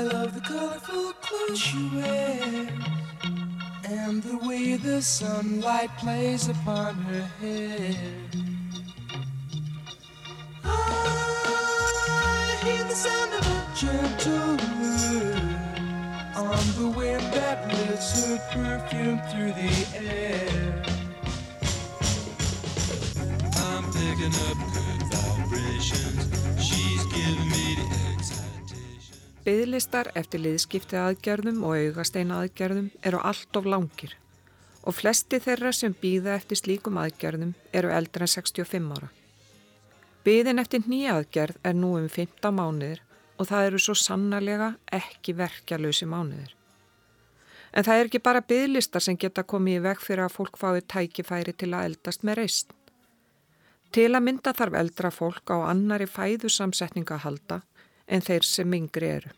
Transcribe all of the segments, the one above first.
I love the colorful clothes she wears and the way the sunlight plays upon her hair. I hear the sound of a gentle wind on the wind that lifts her perfume through the air. I'm picking up good vibrations. Byðlistar eftir liðskipti aðgerðum og augasteina aðgerðum eru allt of langir og flesti þeirra sem býða eftir slíkum aðgerðum eru eldra en 65 ára. Byðin eftir nýjaðgerð er nú um 15 mánuðir og það eru svo sannarlega ekki verkjalösi mánuðir. En það er ekki bara byðlistar sem geta komið í veg fyrir að fólk fái tækifæri til að eldast með reist. Til að mynda þarf eldra fólk á annari fæðusamsetninga að halda en þeir sem yngri eru.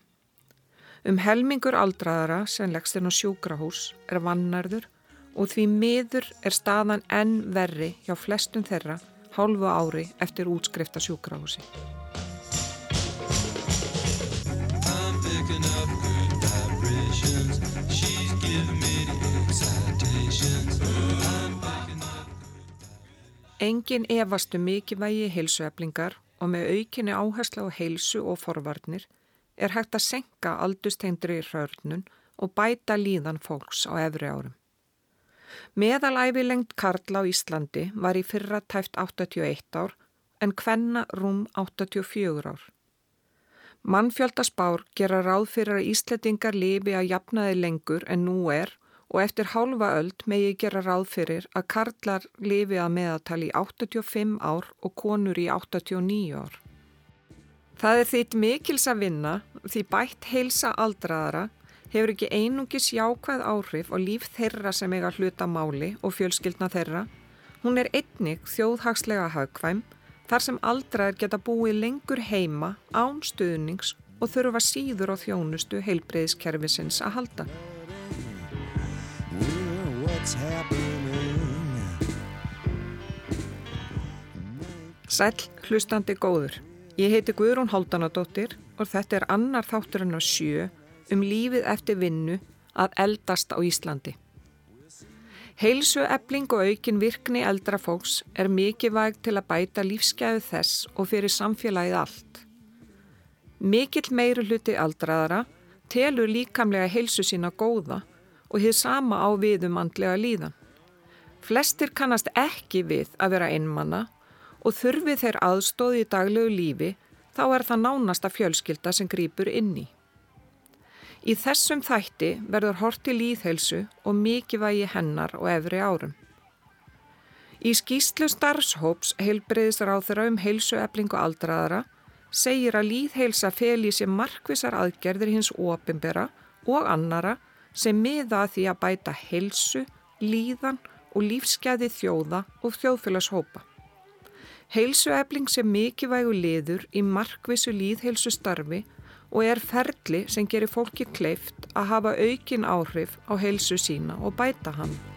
Um helmingur aldraðara sem leggst inn á sjúkrahús er vannarður og því miður er staðan enn verri hjá flestum þeirra hálfu ári eftir útskrifta sjúkrahúsi. Engin efastu um mikilvægi heilsueflingar og með aukinni áherslu á heilsu og forvarnir er hægt að senka aldusteyndri í hörnun og bæta líðan fólks á efri árum. Meðalæfilengt Karla á Íslandi var í fyrra tæft 81 ár en hvenna rúm 84 ár. Mannfjöldaspár gera ráð fyrir að Ísletingar lifi að jafnaði lengur en nú er og eftir hálfa öld megi gera ráð fyrir að Karlar lifi að meðatali í 85 ár og konur í 89 ár. Það er þitt mikils að vinna því bætt heilsa aldraðara hefur ekki einungis jákvæð áhrif og líf þeirra sem eiga hluta máli og fjölskyldna þeirra. Hún er einnig þjóðhagslega hagkvæm þar sem aldraðir geta búið lengur heima án stuðnings og þurfa síður á þjónustu heilbreyðiskerfisins að halda. Sæl hlustandi góður. Ég heiti Guðrún Háldanadóttir og þetta er annar þátturinn á sjö um lífið eftir vinnu að eldast á Íslandi. Heilsuefling og aukin virkni eldra fólks er mikið væg til að bæta lífsgæðu þess og fyrir samfélagið allt. Mikill meiri hluti aldraðara telur líkamlega heilsu sína góða og hefur sama á viðum andlega líðan. Flestir kannast ekki við að vera einmanna og þurfi þeir aðstóði í daglegu lífi þá er það nánasta fjölskylda sem grýpur inn í. Þessum þætti verður horti líðheilsu og mikilvægi hennar og efri árum. Í skýslu starfshóps heilbreyðisar á þeirra um heilsueflingu aldraðara segir að líðheilsa fel í sér markvisar aðgerðir hins opimbera og annara sem miða að því að bæta heilsu, líðan og lífsgæði þjóða og þjóðfélagshópa. Heilsuefling sem mikilvægu liður í markvisu líðheilsu starfi og er ferli sem gerir fólki kleift að hafa aukin áhrif á heilsu sína og bæta hann.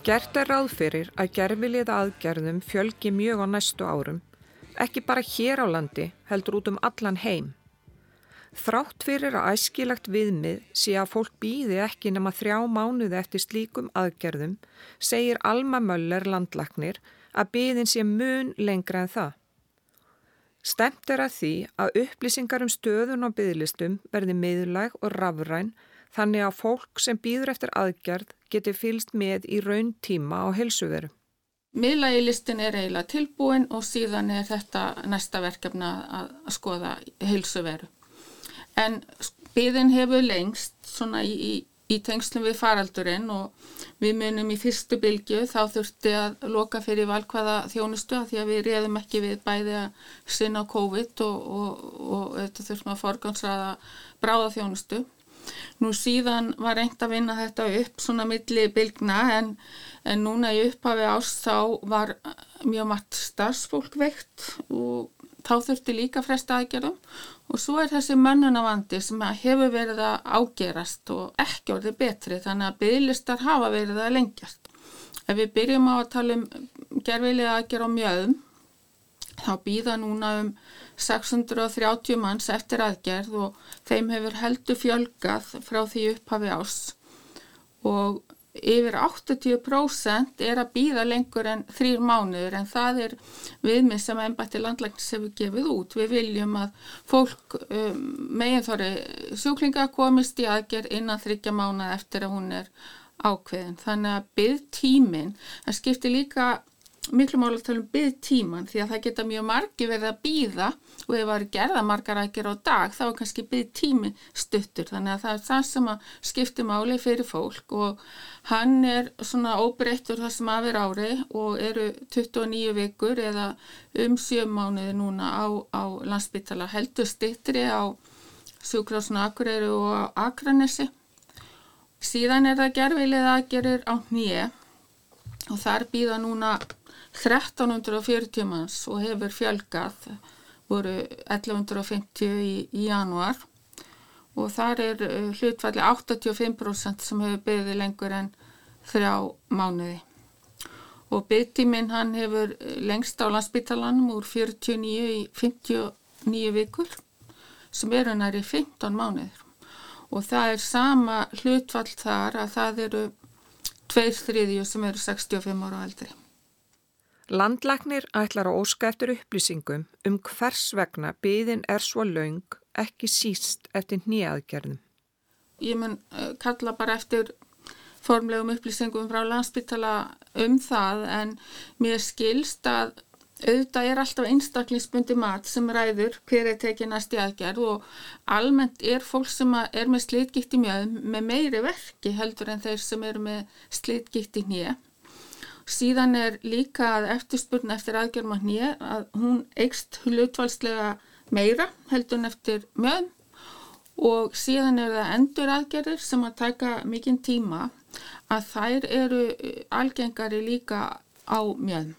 Gert er ráð fyrir að gerfiliða aðgerðum fjölgi mjög á næstu árum, ekki bara hér á landi heldur út um allan heim. Þrátt fyrir að æskilagt viðmið sé að fólk býði ekki nema þrjá mánuði eftir slíkum aðgerðum, segir Alma Möller landlagnir að byðin sé mun lengra en það. Stemt er að því að upplýsingar um stöðun á byðlistum verði miðlæg og rafræn þannig að fólk sem býður eftir aðgerð geti fylst með í raun tíma á helsuveru. Miðlægi listin er eiginlega tilbúin og síðan er þetta næsta verkefna að skoða helsuveru en byðin hefur lengst svona í, í, í tengslum við faraldurinn og við munum í fyrstu bylgu þá þurfti að loka fyrir valkvaða þjónustu að því að við réðum ekki við bæði að sinna COVID og, og, og þetta þurftum að forgámsraða bráða þjónustu. Nú síðan var reynd að vinna þetta upp svona milli bylgna en, en núna í upphafi ást þá var mjög margt starfsfólk veikt og þá þurfti líka fresta aðgerðum Og svo er þessi mönnunavandi sem hefur verið að ágerast og ekki orðið betri þannig að bygglistar hafa verið að lengjast. Ef við byrjum á að tala um gerfilega aðgerð á mjöðum þá býða núna um 630 manns eftir aðgerð og þeim hefur heldur fjölgað frá því upphafi ás og yfir 80% er að býða lengur en þrýr mánuður en það er viðmið sem ennbætti landlæknis hefur gefið út. Við viljum að fólk um, megin þorri sjúklinga komist í aðgerð innan þryggja mánuð eftir að hún er ákveðin. Þannig að byggtíminn, það skiptir líka miklu mála að tala um byggð tíman því að það geta mjög margi verið að býða og ef það eru gerða margar að gera á dag þá er kannski byggð tími stuttur. Þannig að það er það sem að skipti máli fyrir fólk og hann er svona óbreyttur það sem aðver ári og eru 29 vikur eða um 7 mánuði núna á, á landsbytala heldur stittri á sjúkrásuna Akureyri og Akranesi. Síðan er það gerfilið aðgerir á nýje og þar býða núna 1340 manns og hefur fjölgað, voru 1150 í, í januar og þar er uh, hlutfalli 85% sem hefur byggðið lengur en þrjá mánuði. Og byggtíminn hann hefur uh, lengst á landsbytalanum úr 49 í 59 vikur sem eru næri 15 mánuðir. Og það er sama hlutfall þar að það eru tveir þriðju sem eru 65 ára aldrei. Landlagnir ætlar að óska eftir upplýsingum um hvers vegna byðin er svo laung ekki síst eftir nýjaðgerðum. Ég mun uh, kalla bara eftir formlegum upplýsingum frá landsbytala um það en mér skilst að auðvitað er alltaf einstaklingsbundi mat sem ræður hver er tekið næst í aðgerð og almennt er fólk sem er með slitgitt í mjöðum með meiri verki heldur en þeir sem eru með slitgitt í nýja. Síðan er líka að eftirspurna eftir aðgjörma hnið að hún eikst hlutvalslega meira heldur en eftir mjöðum og síðan er það endur aðgerðir sem að taka mikinn tíma að þær eru algengari líka á mjöðum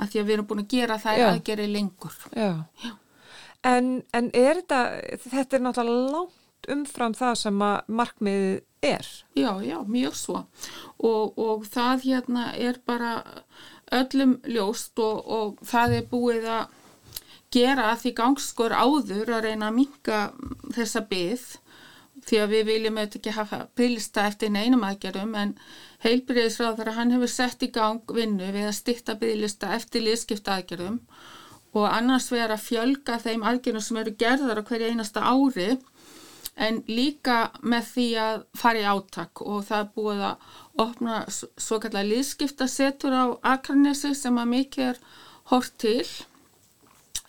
að því að við erum búin að gera þær aðgerði lengur. Já. Já. En, en er þetta, þetta er náttúrulega langt umfram það sem að markmiðið er. Já, já, mjög svo og, og það hérna er bara öllum ljóst og, og það er búið að gera því gangskur áður að reyna að minka þessa byggð því að við viljum auðvitað ekki hafa bylsta eftir neinum aðgerum en heilbyrðisráður að hann hefur sett í gang vinnu við að stitta bylista eftir liðskipta aðgerum og annars vera að fjölga þeim aðgerum sem eru gerðar á hverja einasta ári en líka með því að fara í áttak og það er búið að opna svo kallar líðskiptasetur á Akranesi sem að mikið er hort til.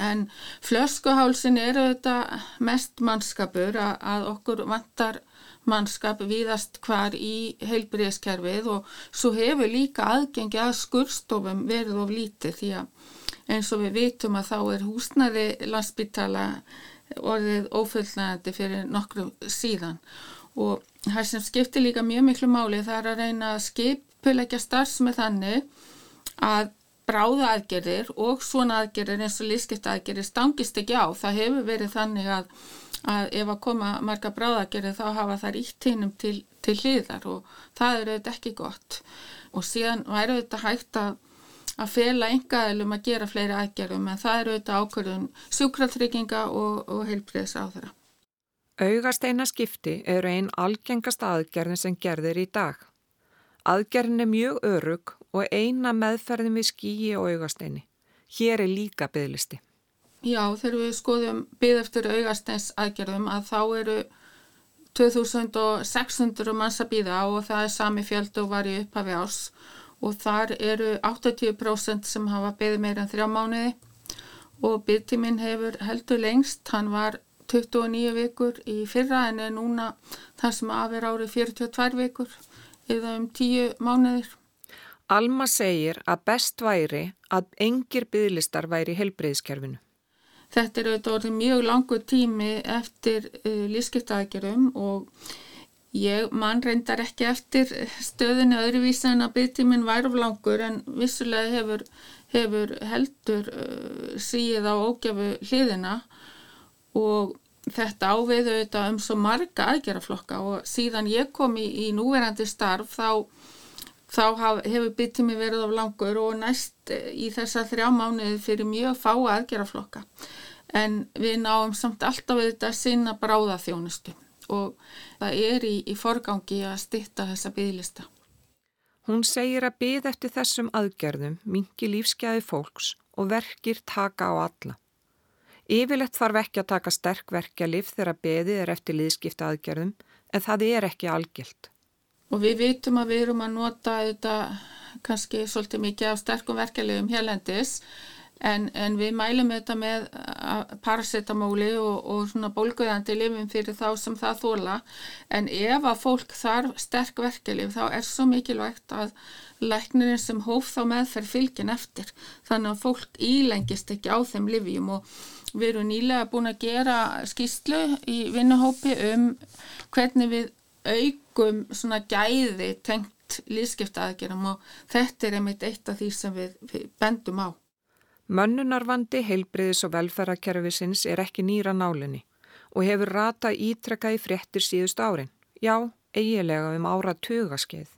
En flöskuhálsin er auðvitað mest mannskapur að, að okkur vantar mannskap viðast hvar í heilbriðskerfið og svo hefur líka aðgengi að skurstofum verið of lítið því að eins og við vitum að þá er húsnæði landsbytala orðið ófullnægandi fyrir nokkru síðan og það sem skiptir líka mjög miklu máli það er að reyna að skipulegja starfsmið þannig að bráða aðgerðir og svona aðgerðir eins og lífskipta aðgerðir stangist ekki á. Það hefur verið þannig að, að ef að koma marga bráða aðgerðir þá hafa það ítt hinnum til, til hliðar og það eru þetta ekki gott og síðan væri þetta hægt að að fela engaðilum að gera fleiri aðgerðum en það eru auðvitað ákvörðun sjúkratrygginga og, og heilbriðs á þeirra. Augasteina skipti eru einn algengast aðgerðin sem gerðir í dag. Aðgerðin er mjög örug og eina meðferðin við skýi og augasteini. Hér er líka bygglisti. Já, þegar við skoðum byggð eftir augasteins aðgerðum að þá eru 2600 manns að byggða og það er sami fjöld og var í upphafi ás og þar eru 80% sem hafa beðið meira en þrjá mánuði og byggtíminn hefur heldur lengst, hann var 29 vikur í fyrra en er núna þar sem aðver árið 42 vikur eða um 10 mánuðir. Alma segir að best væri að engir bygglistar væri í helbreyðskerfinu. Þetta er auðvitað mjög langu tími eftir uh, lífskiptaðgerum og Ég mann reyndar ekki eftir stöðinu öðruvísa en að byggtíminn væri of langur en vissulega hefur, hefur heldur uh, síð á ógjafu hliðina. Og þetta áviðu þetta um svo marga aðgeraflokka og síðan ég kom í, í núverandi starf þá, þá haf, hefur mér verið af langur og næst í þessa þrjá mánuði fyrir mjög fá aðgeraflokka en við náum samt alltaf við þetta sinna bráða þjónustu og það er í, í forgangi að stitta þessa bygglista. Hún segir að byð eftir þessum aðgerðum mingi lífsgæði fólks og verkir taka á alla. Yfirlegt þarf ekki að taka sterk verkjalif þegar beðið er eftir liðskipta aðgerðum en það er ekki algilt. Og við vitum að við erum að nota þetta kannski svolítið mikið af sterkum verkjalifum hérlendis en, en við mælum þetta með paracetamóli og, og svona bólguðandi lifin fyrir þá sem það þóla en ef að fólk þarf sterk verkelif þá er svo mikilvægt að læknirinn sem hóf þá meðferð fylgin eftir. Þannig að fólk ílengist ekki á þeim livjum og við erum nýlega búin að gera skýslu í vinnuhópi um hvernig við augum svona gæði tengt lífskiptaðgerum og þetta er einmitt eitt af því sem við, við bendum á. Mönnunarvandi heilbriðis og velferðarkerfisins er ekki nýra nálinni og hefur rata ítrekka í fréttir síðust árin. Já, eigilega um ára tugaskeið.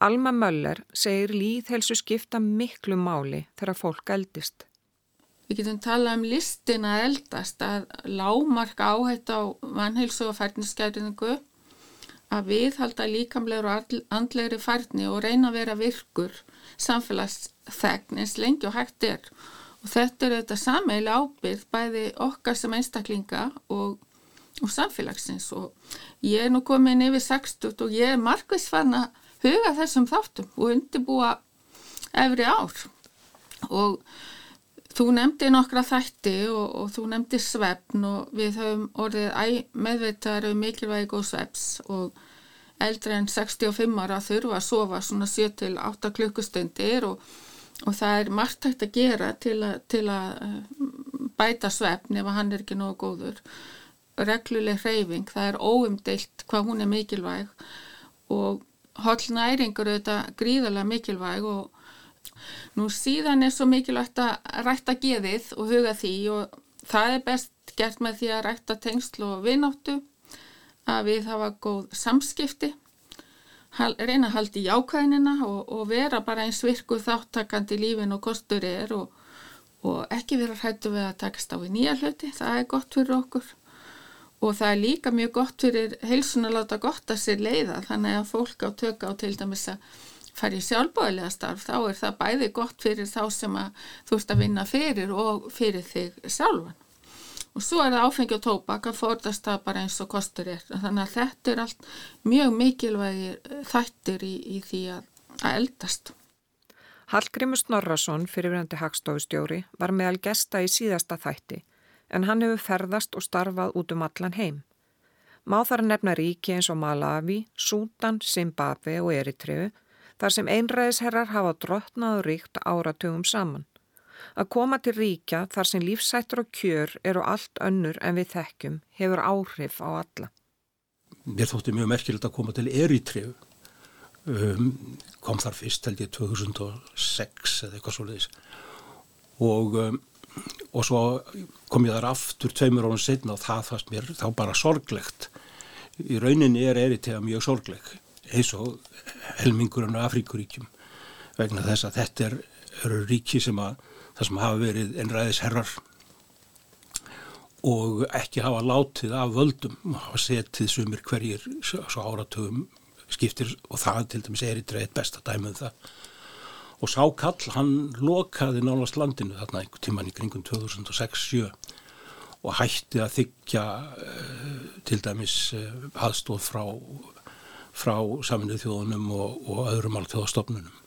Alma Möller segir líðhelsu skipta miklu máli þegar fólk eldist. Við getum talað um listina eldast að lámarka áhætt á vanheilsu og færniskæringu að viðhalda líkamlegur og andlegri færni og reyna að vera virkur samfélagsþegn eins lengi og hægt er. Og þetta er þetta sameili ábyrð bæði okkar sem einstaklinga og, og samfélagsins. Og ég er nú komin yfir 60 og ég er margveits fann að huga þessum þáttum og undirbúa efri ár. Og þú nefndi nokkra þætti og, og þú nefndi svefn og við höfum orðið meðveitar um mikilvæg og svefs og eldri en 65 ára þurfa að sofa svona 7-8 klukkustundir og, og það er margt hægt að gera til, a, til að eh, bæta svefn ef hann er ekki nógu góður. Regluleg hreyfing, það er óumdeilt hvað hún er mikilvæg og holl næringur auðvitað gríðarlega mikilvæg og nú síðan er svo mikilvægt að rætta geðið og huga því og það er best gert með því að rætta tengsl og vináttu að við hafa góð samskipti, reyna að halda í jákvæðinina og, og vera bara eins virku þáttakandi lífin og kostur er og, og ekki vera hrættu við að takast á í nýja hluti, það er gott fyrir okkur. Og það er líka mjög gott fyrir heilsun að láta gott að sér leiða. Þannig að fólk á tökka á til dæmis að fara í sjálfbáðilega starf þá er það bæði gott fyrir þá sem að þú ert að vinna fyrir og fyrir þig sjálfan og svo er það áfengi og tóbak að fordast það bara eins og kostur er. Þannig að þetta er allt mjög mikilvægir eh, þættir í, í því að, að eldast. Hallgrimur Snorrason fyrirverandi hagstofustjóri var meðal gesta í síðasta þætti en hann hefur ferðast og starfað út um allan heim. Má þar nefna ríki eins og Malawi, Sútan, Zimbabwe og Eritreu þar sem einræðisherrar hafa drottnað og ríkt áratugum saman Að koma til ríkja þar sem lífsættur og kjör eru allt önnur en við þekkjum hefur áhrif á alla. Mér þótti mjög merkilegt að koma til Eritreu. Um, kom þar fyrst held ég 2006 eða eitthvað svo leiðis og, um, og svo kom ég þar aftur tveimur árum setna og það fannst mér þá bara sorglegt. Í rauninni er Eritrea mjög sorgleg eins og helmingurinn á Afríkuríkjum vegna þess að þetta er, eru ríki sem að það sem hafa verið einræðisherrar og ekki hafa látið af völdum hafa setið sumir hverjir svo áratögum skiptir og það til dæmis er í dreyð besta dæmið um það. Og Sákall hann lokaði nálast landinu þarna einhver tíman í kringum 2006-07 og hætti að þykja uh, til dæmis uh, eh, aðstóð frá, frá saminuð þjóðunum og, og öðrum alþjóðastofnunum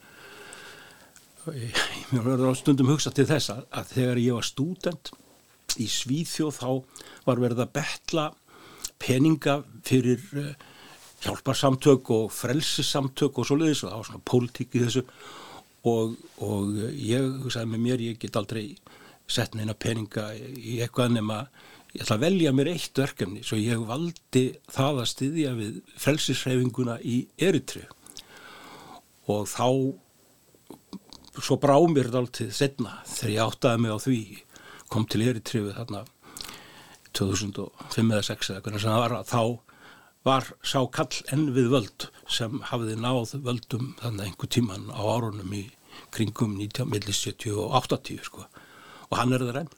mér verður á stundum hugsa til þess að, að þegar ég var stúdent í Svíþjóð þá var verið að betla peninga fyrir uh, hjálparsamtök og frelsisamtök og svoleiðis og það var svona pólitík í þessu. Og, og ég hugsaði með mér ég get aldrei sett neina peninga í eitthvað nema ég ætla að velja mér eitt verkefni. Svo ég valdi það að styðja við frelsisræfinguna í Eritrið og þá svo brá mér þetta alltið setna þegar ég áttaði mig á því kom til Eritriðu þarna 2005 eða 6 eða hvernig sem það var að þá var sá kall enn við völd sem hafiði náð völdum þannig einhver tíman á árunum í kringum 1970 og 80 sko og hann er það enn.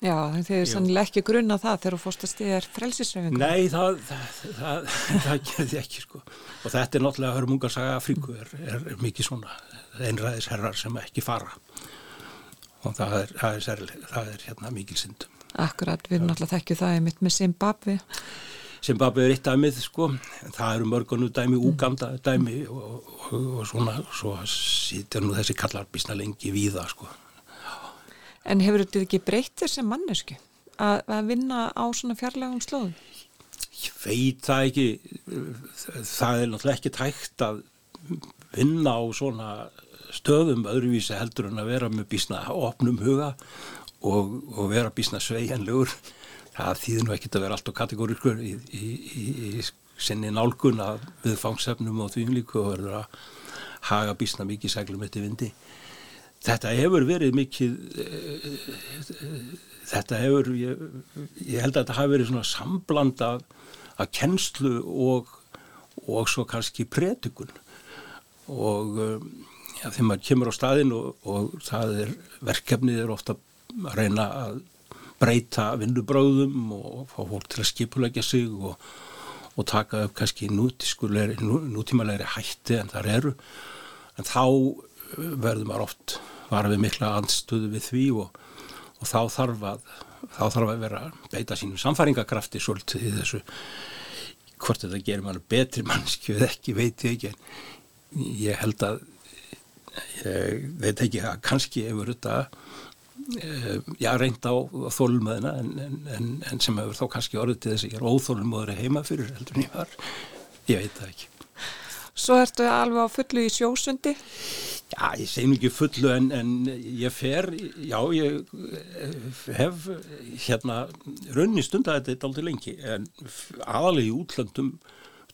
Já, þið er sannlega ekki grunna það þegar þú fórst að stiðja frelsisröfingu. Nei, það, það, það, það gerði ekki sko og þetta er náttúrulega hörmungarsaga Afríku er, er, er mikið svona einræðisherrar sem ekki fara og það er, er, særlega, það er hérna mikil syndum. Akkurat, við erum náttúrulega þekkju það einmitt með Zimbabwe. Zimbabwe er eitt dæmið sko, það eru mörgunu dæmi, Uganda dæmi og, og, og svona, svo sýtja nú þessi kallarbísna lengi víða sko. En hefur þetta ekki breytt þér sem mannesku að, að vinna á svona fjarlægum slóðum? Ég veit það ekki, það er náttúrulega ekki tækt að vinna á svona stöðum öðruvísi heldur en að vera með bísna opnum huga og, og vera bísna sveianlegur. Það þýðir nú ekkit að vera allt á kategórikur í, í, í, í sinni nálgun að við fangsefnum og því líku og verður að haga bísna mikið seglum eftir vindi þetta hefur verið mikið þetta hefur ég, ég held að þetta hafi verið svona sambland af, af kennslu og, og svo kannski pretikun og ja, þegar maður kemur á staðin og, og það er verkefnið er ofta að reyna að breyta vinnubráðum og fá fólk til að skipulegja sig og, og taka upp kannski nútímalegri hætti en þar eru. En þá verður maður oft var við mikla andstöðu við því og, og þá þarf að þá þarf að vera að beita sínum samfæringakrafti svolítið í þessu. Hvort þetta gerir mann betri mannski við ekki veit ég ekki en ég held að ég veit ekki að kannski hefur þetta e, já reynd á þólumöðina en, en, en sem hefur þó kannski orðið til þess að ég er óþólumöður heima fyrir heldur en ég var. Ég veit það ekki. Svo ertu alveg á fullu í sjósundi? Já, ég segi nú ekki fullu en, en ég fer, já, ég hef hérna raunni stund að þetta aldrei lengi en aðalegi útlandum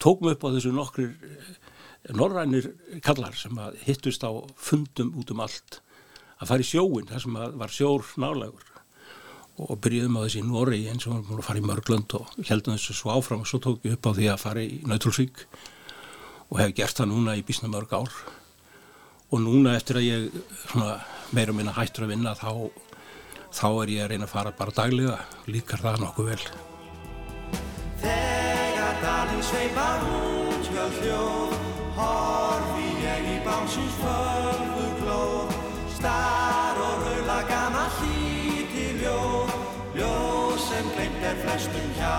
tókum upp á þessu nokkrir norrænir kallar sem að hittust á fundum út um allt að fara í sjóin, það sem var sjór nálegur og byrjuðum á þessi í Norri eins og við fara í Mörglund og heldum þessu svo áfram og svo tók ég upp á því að fara í Nautrúsvík og hef gert það núna í bísna mörg ár. Og núna eftir að ég svona, meira minna hættur að vinna þá, þá er ég að reyna að fara bara daglega líkar það nokkuð vel. Þegar dalinn sveipar út hjá hljóð horfi ég í bánsins fölgu glóð. Star og raula gama hlíti ljóð. Ljóð sem glemt er flestum hjá.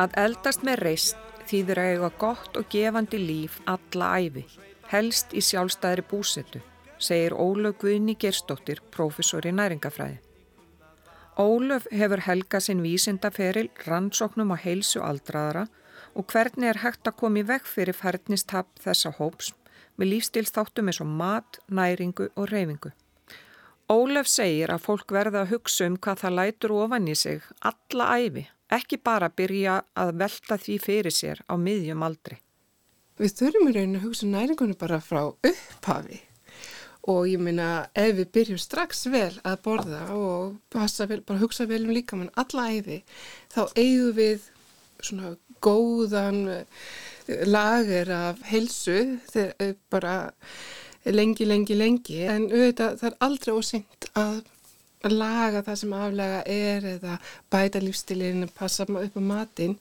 Að eldast með reist þýður að eiga gott og gefandi líf alla æfi, helst í sjálfstæðri búsetu, segir Ólöf Guðni Gerstóttir, profesor í næringafræði. Ólöf hefur helga sinn vísindaferil rannsóknum á heilsu aldraðara og hvernig er hægt að koma í vekk fyrir færnistap þessa hóps með lífstilþáttum eins og mat, næringu og reyfingu. Ólöf segir að fólk verða að hugsa um hvað það lætur ofan í sig alla æfi, ekki bara byrja að velta því fyrir sér á miðjum aldri. Við þurfum í rauninu að hugsa næringunni bara frá upphafi og ég minna ef við byrjum strax vel að borða og vel, bara hugsa vel um líka mann alla æfi þá eigum við svona góðan lager af heilsu þegar bara lengi, lengi, lengi. En auðvitað það er aldrei ósengt að laga það sem aflega er eða bæta lífstilinn, passa upp á matinn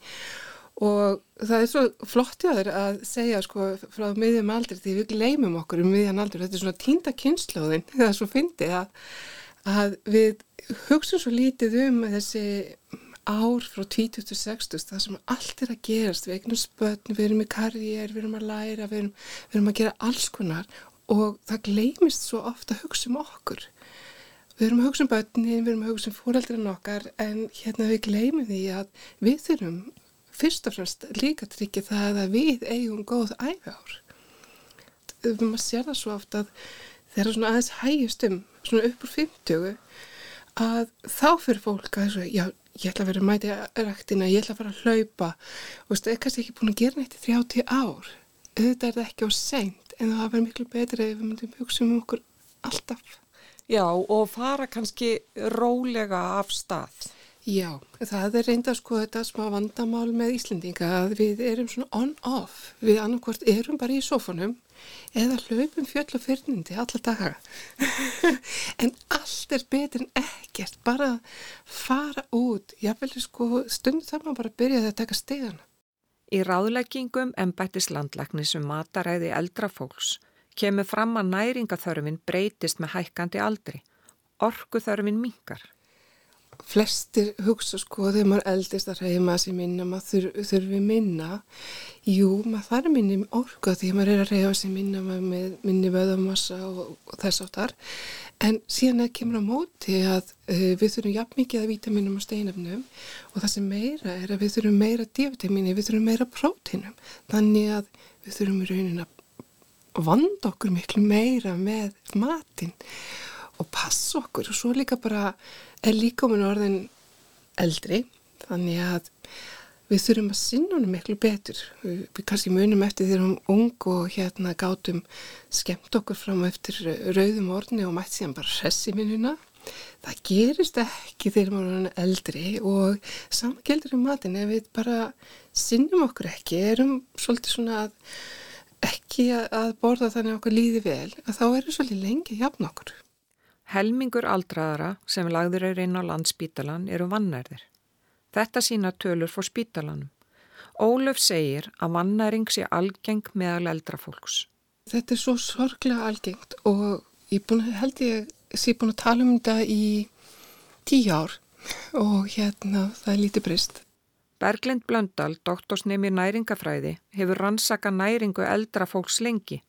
og það er svo flott í aður að segja sko frá miðjum aldri því við gleymum okkur um miðjan aldri, þetta er svona tínda kynnslóðin, það er svo fyndið að, að við hugsun svo lítið um þessi ár frá 2060 það sem allt er að gerast, við eignum spötn, við erum í karriér, við erum að læra, við erum, við erum að gera alls konar. Og það gleymist svo ofta að hugsa um okkur. Við erum að hugsa um börnin, við erum að hugsa um fóraldurinn okkar en hérna við gleymum því að við þurfum fyrst og fremst líka tryggja það að við eigum góð æfjár. Maður sér það svo ofta að þeirra svona aðeins hægjast um, svona upp úr 50 að þá fyrir fólk að þessu, já, ég ætla að vera að mæti ræktina, ég ætla að fara að hlaupa. Og veist, er kannski ekki búin að gera neitt í 30 ár. Auðvitað er það ekki á seint en það verður miklu betri ef við myndum hugsa um okkur alltaf. Já, og fara kannski rólega af stað Já, það er reynda sko þetta smá vandamál með Íslendinga að við erum svona on-off við annarkvort erum bara í sofunum eða hlaupum fjöll og fyrnindi alla daga. En allt er betur en ekkert. Bara fara út. Jáfnvel sko stund þar maður bara byrjaði að taka stegana Í ráðleggingum en bættis landlæknis um mataræði eldra fólks kemur fram að næringaþörfin breytist með hækkandi aldri. Orkuþörfin minkar flestir hugsa sko þegar maður eldist að reyma sér minna, maður þur, þurfi minna. Jú, maður þarf minni orka því maður er að reyfa sér minna með minni vöðamassa og, og þess áttar en síðan að kemur á móti að uh, við þurfum jafn mikið að vítaminum og steinafnum og það sem meira er að við þurfum meira dívitamini, við þurfum meira prótinum þannig að við þurfum í raunin að vanda okkur miklu meira með matin og passa okkur. Og svo líka bara er um orðin eldri þannig að við þurfum að sinna honum miklu betur. Við, við kannski munum eftir við erum ung og hérna gátum skemmt okkur fram eftir rauðum orðni og mætt síðan bara hressi minnuna. Það gerist ekki þegar maður er eldri og saman geldur um matin ef við bara sinnum okkur ekki erum svolítið svona að ekki að borða þannig okkur líði vel að þá erum svolítið lengi jafn okkur Helmingur aldraðara sem lagður er inn á landspítalan eru vannærðir. Þetta sína tölur fór spítalanum. Ólöf segir að vannæring sé algeng meðal eldra fólks. Þetta er svo sorglega algengt og ég búin, held ég sé búin að tala um þetta í tíu ár og hérna það er lítið breyst. Berglind Blöndal, doktorsnemi næringafræði, hefur rannsaka næringu eldra fólks lengi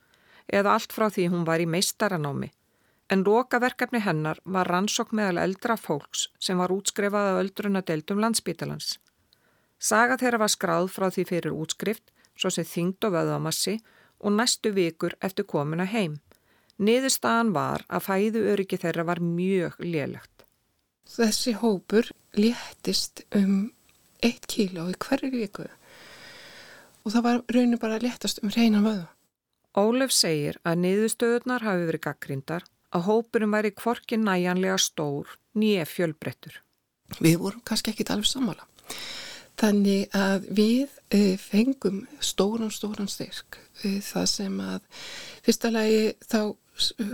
eða allt frá því hún var í meistaranámi en lokaverkefni hennar var rannsók meðal eldra fólks sem var útskrifað af öldrunadeildum landsbítalans. Saga þeirra var skráð frá því fyrir útskrift, svo sem þingd og vöðamassi og næstu vikur eftir komuna heim. Niðurstaðan var að fæðu öryggi þeirra var mjög lélegt. Þessi hópur léttist um eitt kíló í hverju viku og það var rauninu bara léttast um reyna vöða. Ólef segir að niðurstöðunar hafi verið gaggrindar að hópurum væri kvorki næjanlega stór nýje fjölbrettur. Við vorum kannski ekki alveg sammála. Þannig að við uh, fengum stóran, stóran styrk. Uh, það sem að fyrsta lagi þá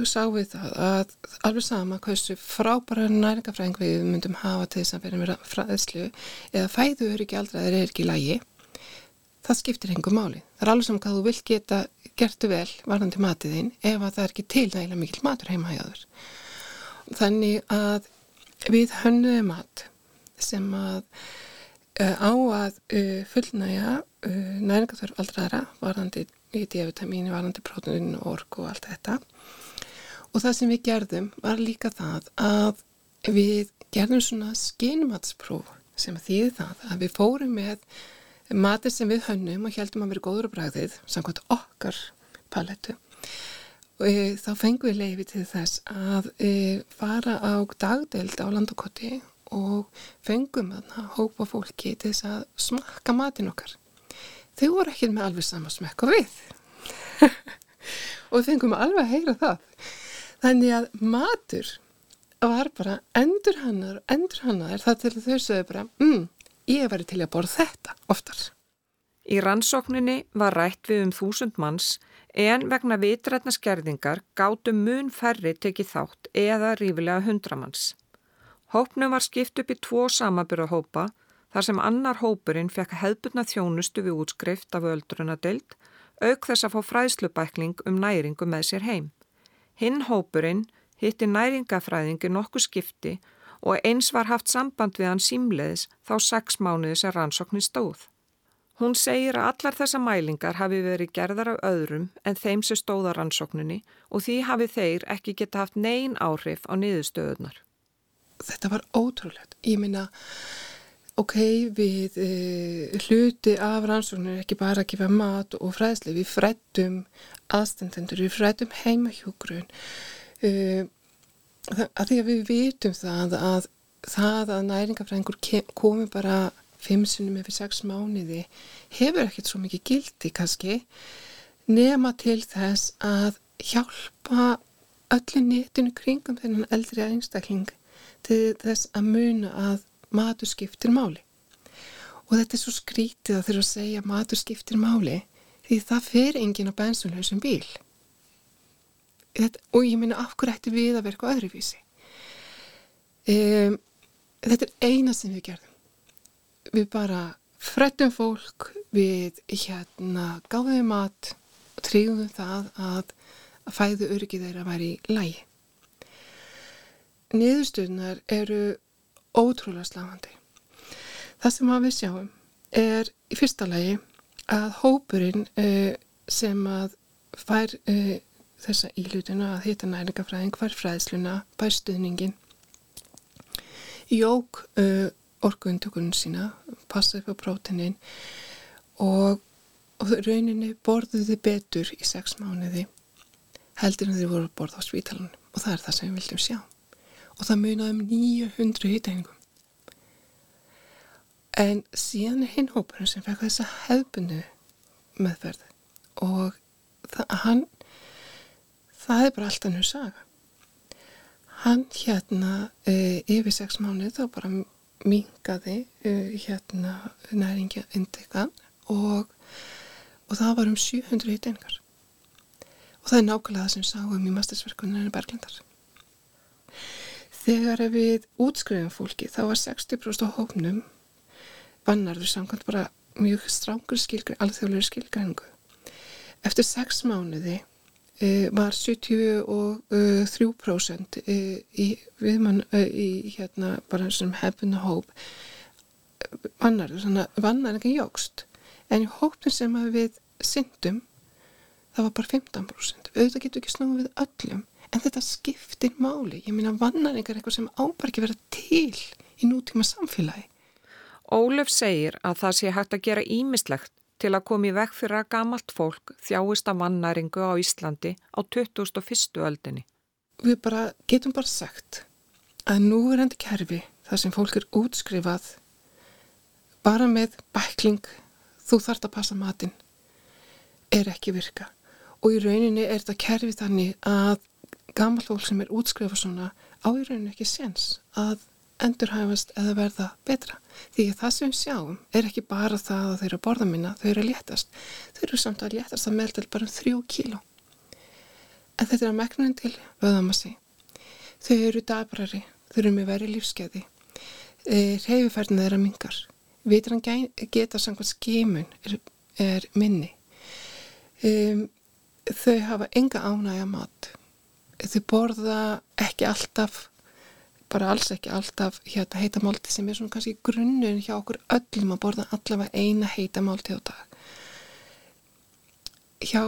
sáum við það að alveg sama hversu frábæra næringafræðing við myndum hafa til þess að vera með fræðslu eða fæðu eru ekki aldrei þeir eru ekki í lagi það skiptir hengum máli. Það er alveg sem hvað þú vilt geta gertu vel varðandi matiðinn ef að það er ekki til nægilega mikil matur heima hjá þér. Þannig að við hönnuðum mat sem að uh, á að uh, fullnæja uh, næringaþörf aldraðra varðandi í D-vitamínu, varðandi prótuninu, orku og allt þetta. Og það sem við gerðum var líka það að við gerðum svona skinmatspróf sem að þýði það að við fórum með matur sem við hönnum og heldum að vera góður á bræðið samkvæmt okkar palettu. Og e, þá fengum við leiði til þess að e, fara á dagdeld á landakotti og fengum þarna hópa fólki til þess að smakka matin okkar. Þau voru ekki með alveg sama smekka við. Og við fengum alveg að heyra það. Þannig að matur var bara endur hannar endur hannar það til þau sögðu bara mm ég væri til að borða þetta oftar. Í rannsókninni var rætt við um þúsund manns en vegna vitrætna skerðingar gáttu mun færri tekið þátt eða rífilega hundramanns. Hópnum var skipt upp í tvo samabyrðahópa þar sem annar hópurinn fekk hefðbundna þjónustu við útskrift af öldrunadeild auk þess að fá fræðslubækling um næringu með sér heim. Hinn hópurinn hitti næringafræðingi nokkuð skipti og eins var haft samband við hann símleðis þá sex mánuði sem rannsóknin stóð. Hún segir að allar þessa mælingar hafi verið gerðar af öðrum en þeim sem stóða rannsókninni og því hafi þeir ekki geta haft neyn áhrif á niðurstöðunar. Þetta var ótrúlegt. Ég minna, ok, við e, hluti af rannsóknir ekki bara að gefa mat og fræðsli, við frættum aðstendendur, við frættum heimahjógrun, e, að því að við vitum það að það að næringafræðingur komi bara fimm sinnum eftir sex mánuði hefur ekkert svo mikið gildi kannski nema til þess að hjálpa öllu netinu kringum þennan eldri einstakling til þess að muna að matur skiptir máli. Og þetta er svo skrítið að þurfa að segja matur skiptir máli því það fer engin á bensunlausum bíl. Þetta, og ég minna af hverju ætti við að verka öðruvísi. Um, þetta er eina sem við gerðum. Við bara frettum fólk, við hérna gáðum mat og tryggum það að, að fæðu öryggið þeirra væri lægi. Niðurstöðunar eru ótrúlega slagandi. Það sem við sjáum er í fyrsta lagi að hópurinn uh, sem að fær uh, þessa ílutuna að hitta næringafræðing, fær fræðsluna, fær stuðningin, jók uh, orkuundtökunum sína, passaði fyrir próteinin og, og rauninni borðuði betur í sex mánuði heldur en þeir voru að borða á svítalunum og það er það sem við vildum sjá. Og það munaði um 900 hittæðingum. En síðan er hinn hópurinn sem fekk þessa hefbundu meðferð og það, hann, það er bara alltaf nú saga. Hann hérna e, yfir sex mánuð þá bara mingaði e, hérna næringja indekan og, og það var um 700 hittæðingar. Og það er nákvæmlega það sem sáum í mastersverkuninu Berglindar. Þegar við útskrifum fólki þá var 60% á hóknum bannarður samkvæmt bara mjög strángur skilgræn, alþjóðlega skilgræningu. Eftir 6 mánuði var 73% uh, í viðmann uh, í hérna bara sem hefðuna hóp bannarður, þannig að bannarður ekki jógst. En í hópin sem við syndum það var bara 15%. Auðvitað getur ekki snúið við öllum en þetta skiptir máli. Ég minna vannaringar er eitthvað sem ábar ekki vera til í nútíma samfélagi. Ólef segir að það sé hægt að gera ímislegt til að komi vekk fyrir að gamalt fólk þjáist af vannaringu á Íslandi á 2001. öldinni. Við bara getum bara sagt að nú er hendur kerfi þar sem fólk er útskrifað bara með bækling þú þart að passa matinn er ekki virka og í rauninni er þetta kerfi þannig að gammal fólk sem er útskrifað svona á í rauninu ekki séns að endurhæfast eða verða betra. Því að það sem við sjáum er ekki bara það að þau eru að borða minna, þau eru að léttast. Þau eru samt að léttast að meðal bara um þrjú kíló. En þetta er að megnunin til vöðamassi. Þau eru dabrari, þau eru með veri lífskeiði. E, Reyfifærðin þeirra mingar. Vitran geta samkvæmt skimun er, er minni. Um, þau hafa enga ánægja mat þau borða ekki alltaf bara alls ekki alltaf hérna heitamálti sem er svona kannski grunnun hjá okkur öllum að borða allavega eina heitamálti á dag. Hjá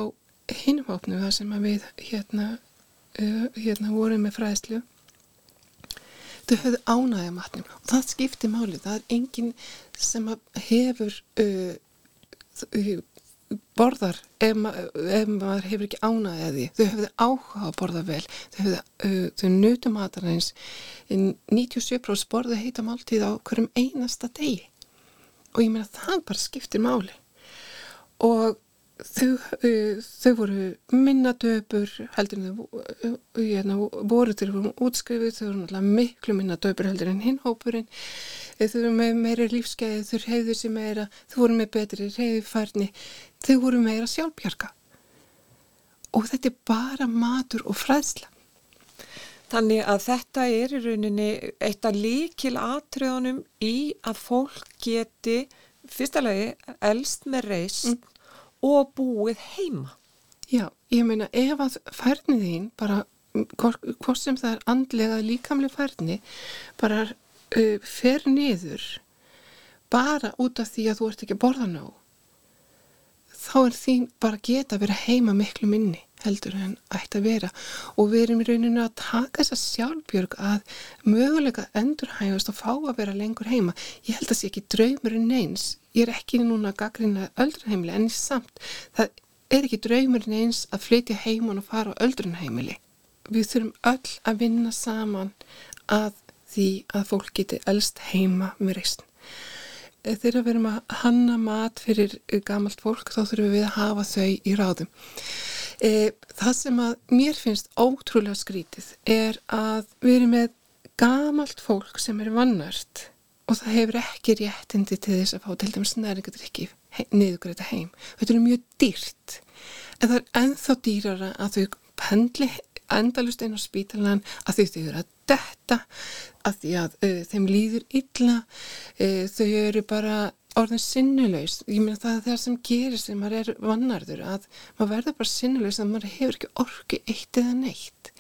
hinnum hópnu það sem við hérna uh, hérna vorum með fræðslu þau höfðu ánægja matnum. Og það skiptir máli, það er enginn sem hefur uh, borðar ef, ma ef maður hefur ekki ánæðið því. Þau hefðu áhuga að borða vel. Þau, uh, þau nutu matarins 97% borði heita máltíð á hverjum einasta degi. Og ég meina það bara skiptir máli. Og þau, uh, þau voru minnadöpur heldur en þau uh, hérna, voru til að útskrifu þau voru miklu minnadöpur heldur en hinhópurinn þau voru með meira lífsgæði, þau hefðu sér meira, þau voru með betri reyðfærni, þau voru meira sjálfbjarga. Og þetta er bara matur og fræðsla. Þannig að þetta er í rauninni eitt af líkil atriðunum í að fólk geti fyrstalagi elst með reist mm. og búið heima. Já, ég meina ef að færnið þín bara, hvort sem það er andlega líkamlega færni, bara uh, fer niður bara út af því að þú ert ekki að borða ná þá er þín bara geta að vera heima miklu minni heldur en ætti að vera. Og við erum í rauninu að taka þessa sjálfbjörg að möguleika endurhægast og fá að vera lengur heima. Ég held að það sé ekki draumurinn eins. Ég er ekki núna að gaggrina öldrunheimili en samt það er ekki draumurinn eins að flytja heimun og fara á öldrunheimili við þurfum öll að vinna saman að því að fólk geti elst heima með reysn. Eh, þegar við erum að hanna mat fyrir gamalt fólk þá þurfum við að hafa þau í ráðum. E, það sem að mér finnst ótrúlega skrítið er að við erum með gamalt fólk sem er vannart og það hefur ekki réttindi til þess að fá til dæmis næringadrykki niðugræta heim. Þetta er mjög dýrt en það er enþá dýrara að þau pendli endalust einn á spítalan að þau þau eru að detta að því að uh, þeim líður illa uh, þau eru bara orðin sinnulegs ég meina það er það sem gerir sem maður er vannarður að maður verður bara sinnulegs að maður hefur ekki orku eitt eða neitt.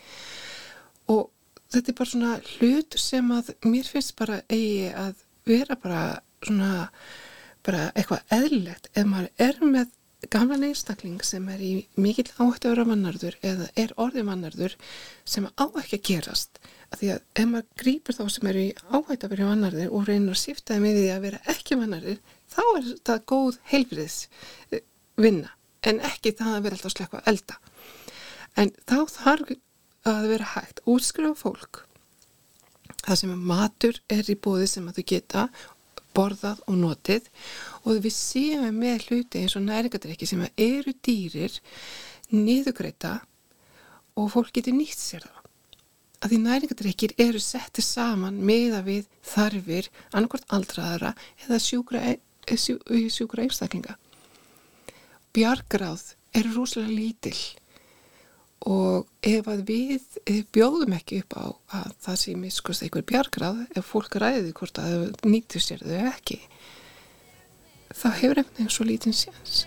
Og þetta er bara svona hlut sem að mér finnst bara eigi að vera bara svona bara eitthvað eðlilegt. Ef maður er með gamlan einstakling sem er í mikill áhættu að vera mannarður eða er orðið mannarður sem á ekki að gerast að því að ef maður grýpur þá sem eru í áhættu að vera mannarður og reynir að sýftaði með því að vera ekki mannarður þá er þetta góð heilbriðs vinna en ekki það að vera alltaf slekka elda en þá þarf að vera hægt útskrifa fólk það sem matur er í bóði sem að þau geta borðað og notið og við séum með hluti eins og næringadrykki sem eru dýrir niðugreita og fólk getur nýtt sér það. Að því næringadrykkir eru settið saman meða við þarfir annarkort aldraðara eða sjúkra, e, sjú, sjúkra einstaklinga. Bjargráð eru rúslega lítill og ef að við bjóðum ekki upp á að það sé miskust einhver bjargrað ef fólk ræði hvort að þau nýttu sér þau ekki þá hefur einhvern veginn svo lítinn séns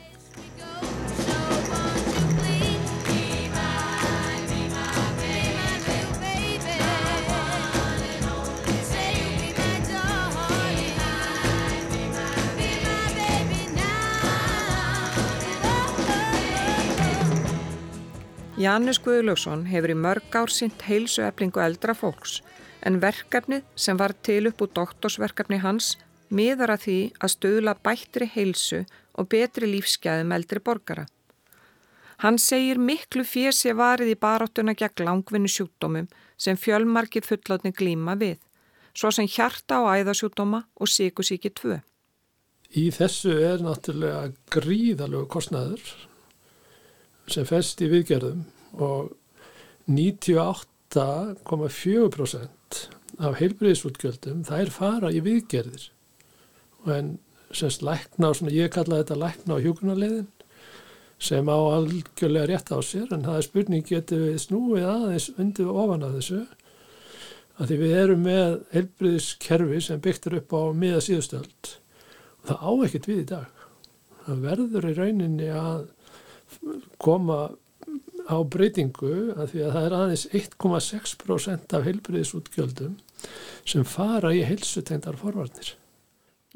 Janus Guðlöksson hefur í mörg ár sýnt heilsu eflingu eldra fólks en verkefnið sem var til upp úr doktorsverkefni hans miðar að því að stöðla bættri heilsu og betri lífsgæðum eldri borgara. Hann segir miklu fjösi varið í baráttuna gegn langvinni sjúkdómum sem fjölmarkið fullotni glíma við, svo sem hjarta og æðasjúkdóma og síkusíki 2. Í þessu er náttúrulega gríðalög kostnæður sem fest í viðgerðum og 98,4% af heilbriðisútgjöldum það er fara í viðgerðir. Og en semst lækna og svona ég kalla þetta lækna á hjókunarleiðin sem á algjörlega rétt á sér en það er spurning getur við snúið aðeins undir ofan að þessu? Að því við erum með heilbriðiskerfi sem byggtur upp á miða síðustöld og það á ekkert við í dag. Það verður í rauninni að koma á breytingu að því að það er aðeins 1,6% af heilbriðisútgjöldum sem fara í heilsutengdar forvarnir.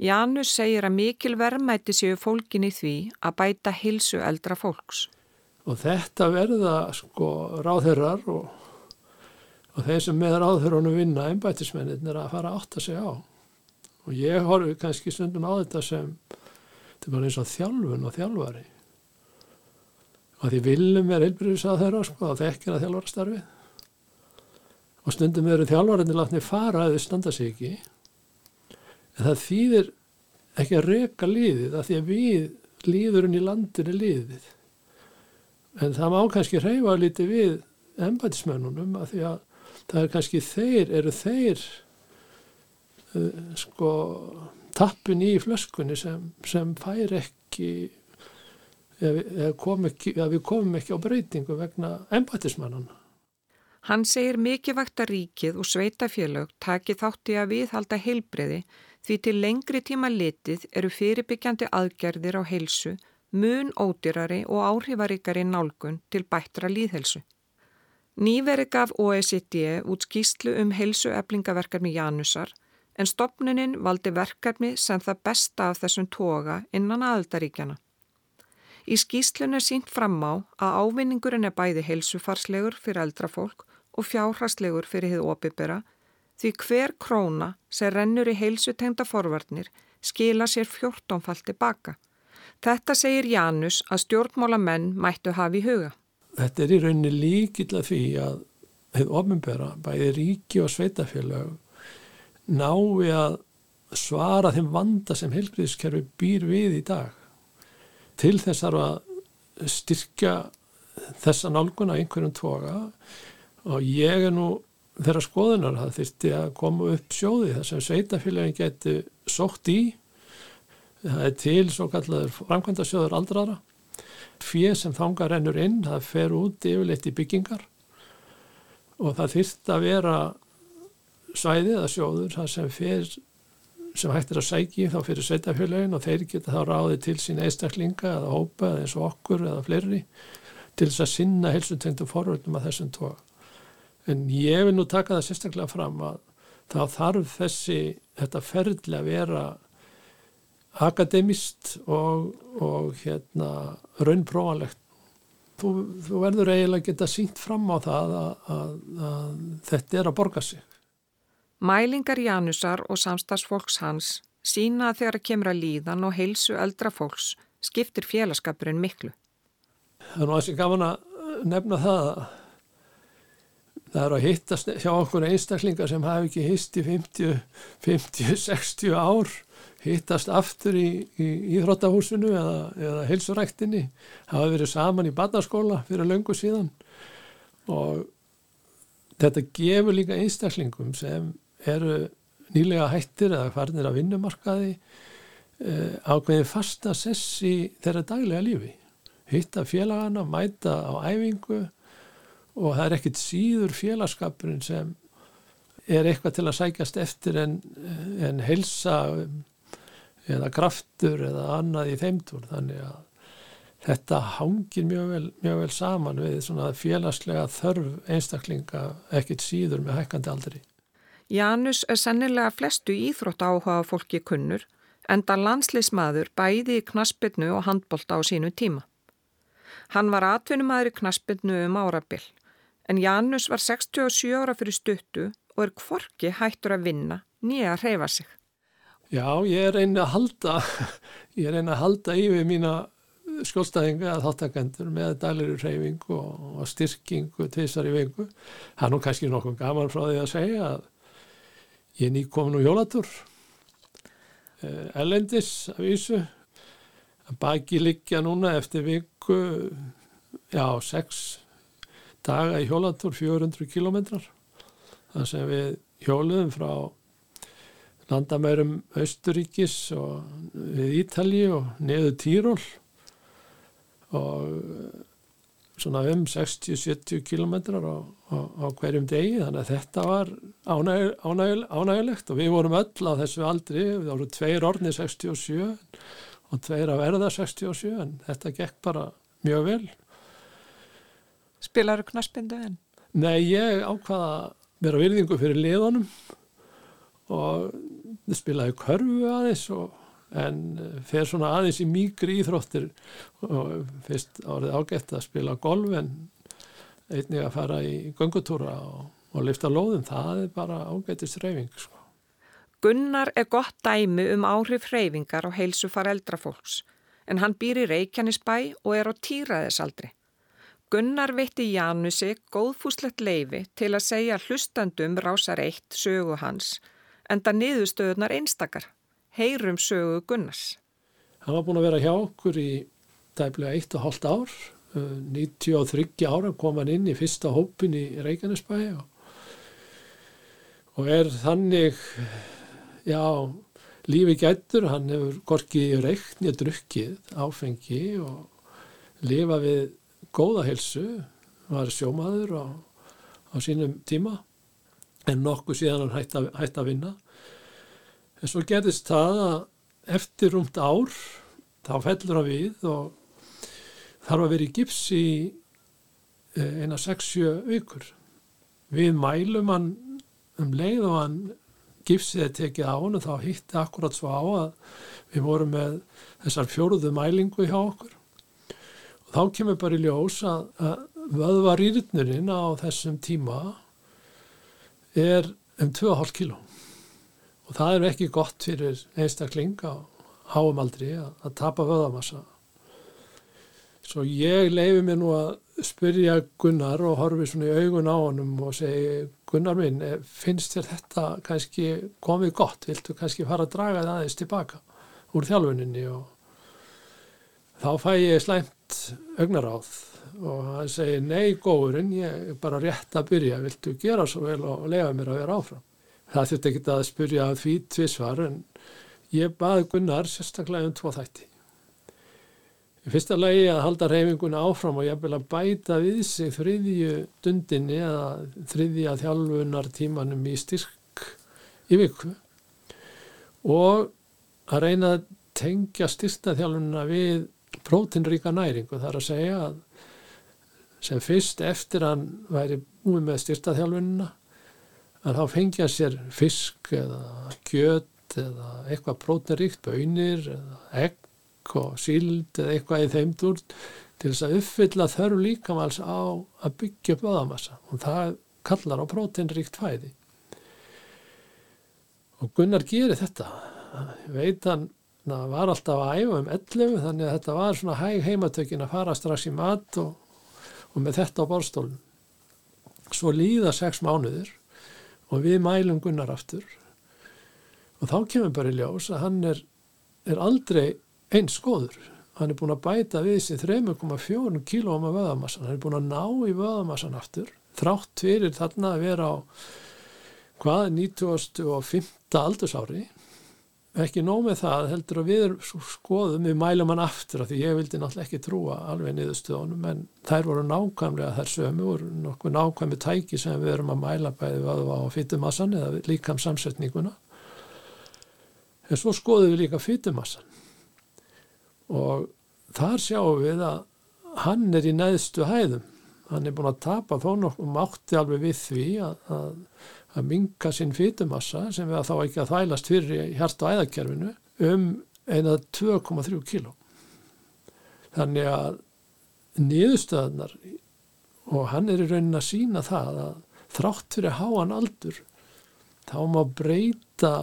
Janus segir að mikil verðmæti séu fólkin í því að bæta heilsu eldra fólks. Og þetta verða sko ráðherrar og, og þeir sem með ráðherrunum vinna einbætismennir er að fara að átta sig á. Og ég horfi kannski stundum á þetta sem þetta er bara eins og þjálfun og þjálfari og því viljum er heilbyrjusað þeirra sko að þekkina þjálfarastarfið. Og stundum eru þjálfarinnir látni fara eða standa sig ekki. En það þýðir ekki að reka líðið að því að við líðurinn í landinu líðið en það má kannski reyfa liti við embætismennunum að því að það er kannski þeir, eru þeir uh, sko tappin í flöskunni sem, sem fær ekki kom við komum ekki á breytingu vegna embætismannana. Hann segir mikið vakt að ríkið og sveitafélög taki þátti að viðhalda heilbreyði því til lengri tíma litið eru fyrirbyggjandi aðgerðir á heilsu, mun ódýrari og áhrifaríkari nálgun til bættra líðhelsu. Nýveri gaf OECD út skýslu um heilsueflingaverkarni Janusar en stopnuninn valdi verkefni sem það besta af þessum toga innan aðaldaríkjana. Í skýslunni er sínt fram á að ávinningurinn er bæði heilsufarslegur fyrir eldra fólk og fjárhastlegur fyrir hið opibera því hver króna sem rennur í heilsutengda forvarnir skila sér fjórtónfald tilbaka. Þetta segir Janus að stjórnmála menn mættu hafi í huga. Þetta er í rauninni líkill að því að hið ofinbera, bæði ríki og sveitafélag, nái að svara þeim vanda sem helbriðiskerfi býr við í dag. Til þess að styrkja þessa nálguna einhverjum toga og ég er nú þeirra skoðunar það þurfti að koma upp sjóði þar sem sveitafélagin geti sótt í. Það er til svo kallar framkvæmda sjóður aldrara fyrir sem þangar rennur inn það fer út yfirleitt í byggingar og það þurfti að vera svæðið að sjóður það sem fer sem hægt er að sækja þá fyrir sveitafélagin og þeir geta þá ráðið til sín eistaklinga eða hópa eða eins og okkur eða fleiri til þess að sinna helsutengtum forvöldum að þessum tóa. En ég vil nú taka það sérstaklega fram að þá þarf þessi, þetta ferðli að vera akademist og, og hérna raunprófanlegt. Þú, þú verður eiginlega að geta sínt fram á það að, að, að þetta er að borga sig. Mælingar Janusar og samstagsfólks hans sína að þegar að kemur að líðan og heilsu eldra fólks skiptir félagskapurinn miklu. Það er nú aðeins gaman að nefna það að það er að hittast hjá okkur einstaklingar sem hafi ekki hist í 50-60 ár hittast aftur í íþróttahúsinu eða, eða heilsuræktinni hafa verið saman í barnaskóla fyrir löngu síðan og þetta gefur líka einstaklingum sem eru nýlega hættir eða farnir að vinnumarkaði eh, ákveðin fasta sess í þeirra daglega lífi hitta félagana, mæta á æfingu og það er ekkit síður félagskapurinn sem er eitthvað til að sækjast eftir en, en helsa eða kraftur eða annað í þeimtur þannig að þetta hangir mjög vel, mjög vel saman við félagslega þörf einstaklinga ekkit síður með hækkandi aldri. Janus er sennilega flestu íþrótt áhuga fólki kunnur enda landsleismadur bæði í knaspinu og handbolta á sínu tíma. Hann var atvinnumæður í knaspinu um árabill en Janus var 67 ára fyrir stuttu og er kvorki hættur að vinna nýja að hreyfa sig. Já, ég er einn að halda, ég er einn að halda yfir mína skjólstæðinga að þáttakendur með dæliru hreyfing og, og styrkingu tvisar í vengu. Það er nú kannski nokkuð gaman frá því að segja að ég er nýkomin úr jólatur, eh, ellendis af Ísu, baki liggja núna eftir viku, já, sex daga í hjólatur 400 kilometrar þar sem við hjóluðum frá landamærum Östuríkis og við Ítali og neðu Týról og svona um 60-70 kilometrar á, á, á hverjum degi þannig að þetta var ánæg, ánæg, ánægilegt og við vorum öll á þessu aldri, við vorum tveir orðni 67 og tveir að verða 67 en þetta gekk bara mjög vel Spilaru knaspindu enn? Nei, ég ákvaða að vera virðingu fyrir liðunum og spilaði körfu aðeins og, en fer svona aðeins í mýgri íþróttir og fyrst árið ágætt að spila golf en einnig að fara í göngutúra og, og lifta lóðum, það er bara ágættist reyfing sko. Gunnar er gott dæmi um áhrif reyfingar og heilsu far eldrafólks en hann býr í Reykjanesbæ og er á týraðisaldri. Gunnar veitti Janusi góðfúslegt leifi til að segja hlustandum rásar eitt sögu hans en það niðurstöðunar einstakar. Heyrum sögu Gunnars. Hann var búin að vera hjá okkur í og hálft ár. 93 uh, ára kom hann inn í fyrsta hópin í Reykjanesbæi og, og er þannig, já, lífi gættur. Hann hefur gorkið í drukkið áfengi og lifa við góða helsu, var sjómaður á, á sínum tíma en nokkuð síðan hann að, hætti að vinna. En svo gerðist það að eftir rúmt ár þá fellur hann við og þarf að vera í gips í eh, eina 6-7 vikur. Við mælum hann um leið og hann gipsið er tekið á hann og þá hitti akkurat svo á að við vorum með þessar fjóruðu mælingu hjá okkur þá kemur bara í ljós að, að vöðvarýrnurinn á þessum tíma er um 2,5 kíló og það er ekki gott fyrir einstakling á háum aldri að, að tapa vöðamassa svo ég leifi mér nú að spyrja Gunnar og horfi svona í augun á honum og segi Gunnar minn, eh, finnst þér þetta kannski komið gott, viltu kannski fara að draga það aðeins tilbaka úr þjálfuninni? Og þá fæ ég slæmt augnaráð og hann segir nei góðurinn, ég er bara rétt að byrja, viltu gera svo vel og lega mér að vera áfram. Það þurfti ekki að spyrja því tvísvar en ég baði Gunnar sérstaklega um tvo þætti. Í fyrsta lagi að halda reyfinguna áfram og ég vil að bæta við sig þriðju dundinni eða þriðja þjálfunar tímanum í styrk í viku og að reyna að tengja styrtaþjálfununa við prótinríka næringu þar að segja að sem fyrst eftir hann væri búið með styrtaþjálfunina að þá fengja sér fisk eða kjöt eða eitthvað prótinríkt, bönir eða egg og síld eða eitthvað í þeim dúr til þess að uppfylla þörf líkamáls á að byggja upp öðamassa og það kallar á próteinríkt fæði. Og Gunnar gerir þetta. Veit hann það var alltaf að æfa um 11 þannig að þetta var svona hæg heimatökin að fara strax í mat og, og með þetta á borstólun svo líða sex mánuður og við mælum Gunnar aftur og þá kemur bara í ljós að hann er, er aldrei eins skoður. Hann er búin að bæta við þessi 3,4 kílóma vöðamassan. Hann er búin að ná í vöðamassan aftur. Þrátt fyrir þarna að vera á hvað 1905. aldursári. Ekki nómið það heldur að við skoðum, við mælum hann aftur af því ég vildi náttúrulega ekki trúa alveg niðurstöðunum en þær voru nákvæmlega þær sömu og nokkuð nákvæmi tæki sem við erum að mæla bæði vöðva á fytumassan eða líkam samsetninguna. En svo skoðum við líka fytumassan og þar sjáum við að hann er í neðstu hæðum hann er búin að tapa þó nokkuð mátti alveg við því að, að, að minga sinn fytumassa sem við að þá ekki að þælast fyrir hjarta og æðakerfinu um eina 2,3 kíló þannig að niðurstöðnar og hann er í raunin að sína það að þrátt fyrir háan aldur þá má breyta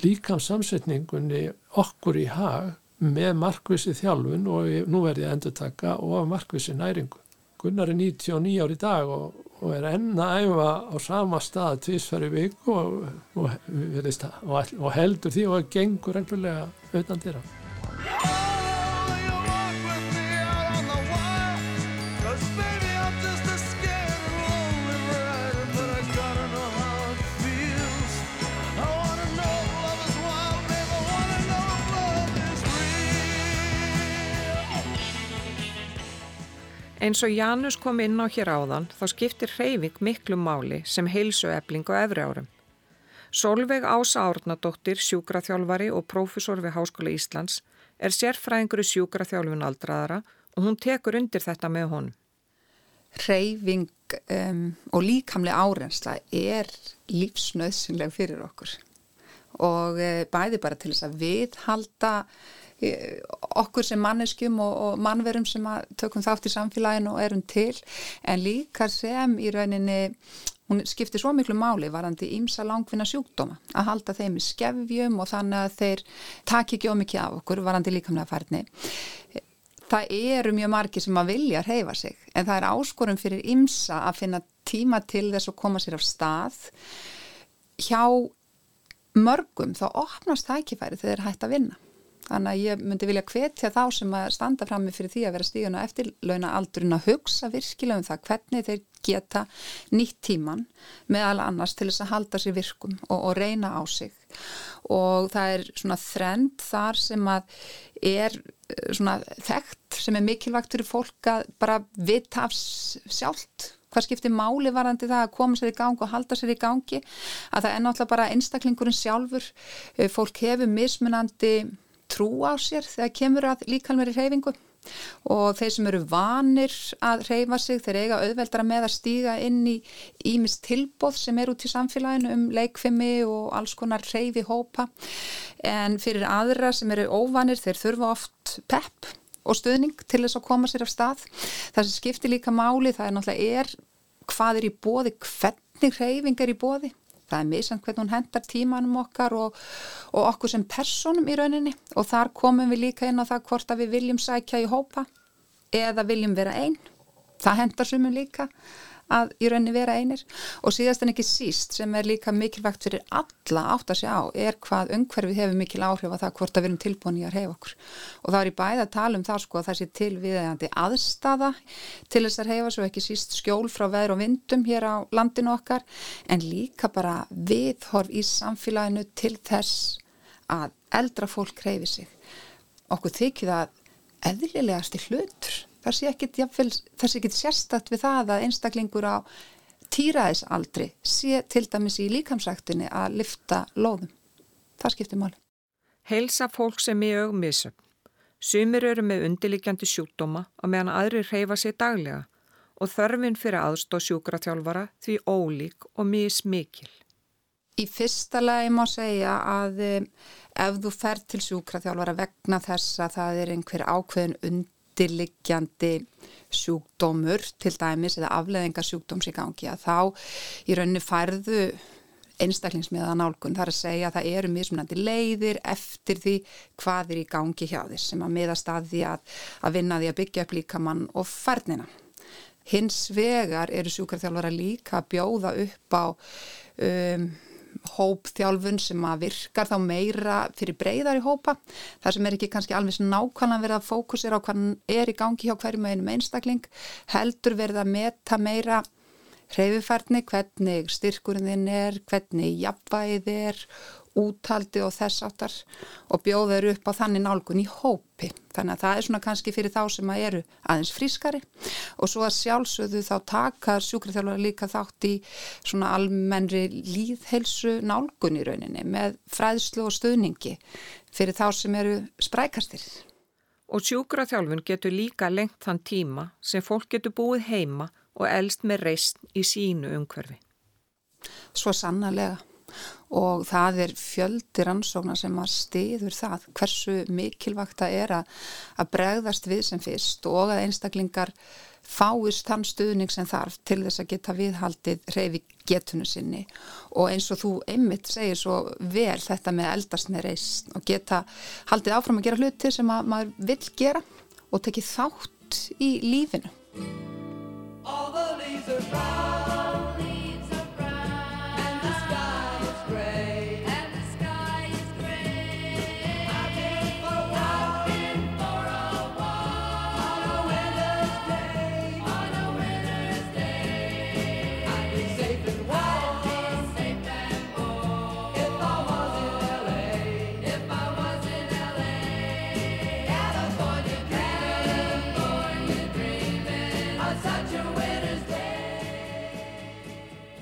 líkamsamsetningunni okkur í hag með markvissi þjálfun og nú verði ég að endur taka og markvissi næringu. Gunnar er 99 ár í dag og, og er enna æfa á sama stað tvísfæri viku og, og, og heldur því og gengur einhverlega auðan dýra. Eins og Janus kom inn á hér áðan þá skiptir hreyfing miklu máli sem heilsuefling á efri árum. Solveig Ása Árnadóttir, sjúkraþjálfari og prófessor við Háskóla Íslands er sérfræðingur í sjúkraþjálfun aldraðara og hún tekur undir þetta með honum. Hreyfing um, og líkamlega árensla er lífsnöðsynleg fyrir okkur og uh, bæði bara til þess að viðhalda okkur sem manneskjum og, og mannverum sem tökum þátt í samfélaginu og erum til en líka sem í rauninni hún skiptir svo miklu máli varandi ímsa langvinna sjúkdóma að halda þeim í skefjum og þannig að þeir taki ekki ómikið af okkur varandi líkamlega færni. Það eru mjög margi sem að vilja reyfa sig en það er áskorum fyrir ímsa að finna tíma til þess að koma sér af stað. Hjá mörgum þá opnast það ekki færi þegar þeir hægt að vinna Þannig að ég myndi vilja hvetja þá sem að standa frammi fyrir því að vera stíðun og eftirlauna aldurinn að hugsa virkilega um það hvernig þeir geta nýtt tíman meðal annars til þess að halda sér virkum og, og reyna á sig. Og það er svona þrend þar sem að er eh, svona þekkt sem er mikilvægt fyrir fólk að bara vita af sjálft hvað skiptir máli varandi það að koma sér í gang og halda sér í gangi. Að það er náttúrulega bara einstaklingurinn sjálfur. Eh, fólk hefur mismunandi trú á sér þegar kemur að líkalmeri reyfingu og þeir sem eru vanir að reyfa sig þeir eiga auðveldara með að stíga inn í ímist tilbóð sem er út í samfélaginu um leikfimi og alls konar reyfi hópa en fyrir aðra sem eru óvanir þeir þurfa oft pepp og stuðning til þess að koma sér af stað. Það sem skiptir líka máli það er náttúrulega er hvað er í bóði, hvernig reyfing er í bóði það er misant hvernig hún hendar tímanum okkar og, og okkur sem personum í rauninni. Og þar komum við líka inn á það hvort að við viljum sækja í hópa eða viljum vera einn það hendar sumum líka að í rauninni vera einir. Og síðast en ekki síst sem er líka mikilvægt fyrir alla átt að sjá er hvað umhverfið hefur mikil áhrif að það hvort að við erum tilbúin í að reyfa okkur. Og það er í bæða að tala um það sko að það sé til viðegandi aðstafa til þess að reyfa svo ekki síst skjól frá veður og vindum hér á landinu okkar en líka bara viðhorf í samfélaginu til þess að eldra fólk reyfi sig. Okkur þykir það eðlilegasti hlutur það sé ekkit, ekkit sérstakt við það að einstaklingur á týraðisaldri sé til dæmis í líkamsræktinni að lifta lóðum. Það skiptir máli. Heilsa fólk sem í augmissum. Sumir eru með undirlikjandi sjúkdóma og meðan aðri reyfa sér daglega og þörfin fyrir aðstóð sjúkratjálfara því ólík og mismikil. Í fyrsta lagi má segja að eh, ef þú fer til sjúkratjálfara vegna þess að það er einhver ákveðin undir undirliggjandi sjúkdómur til dæmis eða afleðinga sjúkdóms í gangi að þá í rauninni færðu einstaklingsmiða nálgun þar að segja að það eru mismunandi leiðir eftir því hvað er í gangi hjá þér sem að miða staði að, að vinna því að byggja upp líkamann og færnina. Hins vegar eru sjúkarþjálfara líka að bjóða upp á um, hópþjálfun sem að virkar þá meira fyrir breyðar í hópa. Þar sem er ekki kannski alveg nákvæmlega verið að fókusera á hvað er í gangi hjá hverjum einum einstakling heldur verið að meta meira hreyfifærni, hvernig styrkurinn er, hvernig jafnvægið er úthaldi og þess áttar og bjóður upp á þannig nálgun í hópi. Þannig að það er svona kannski fyrir þá sem að eru aðeins frískari og svo að sjálfsögðu þá takar sjúkriðþjálfur líka þátt í svona almennri líðhelsu nálgun í rauninni með fræðslu og stöðningi fyrir þá sem eru sprækastir. Og sjúkraþjálfun getur líka lengt þann tíma sem fólk getur búið heima og elst með reist í sínu umhverfi. Svo sannarlega. Og það er fjöldi rannsóknar sem að stiður það hversu mikilvægt það er að, að bregðast við sem fyrst og að einstaklingar fáist þann stuðning sem þarf til þess að geta viðhaldið reyfi getunu sinni. Og eins og þú einmitt segir svo vel þetta með eldast með reist og geta haldið áfram að gera hluti sem að maður vil gera og tekið þátt í lífinu All the leaves are brown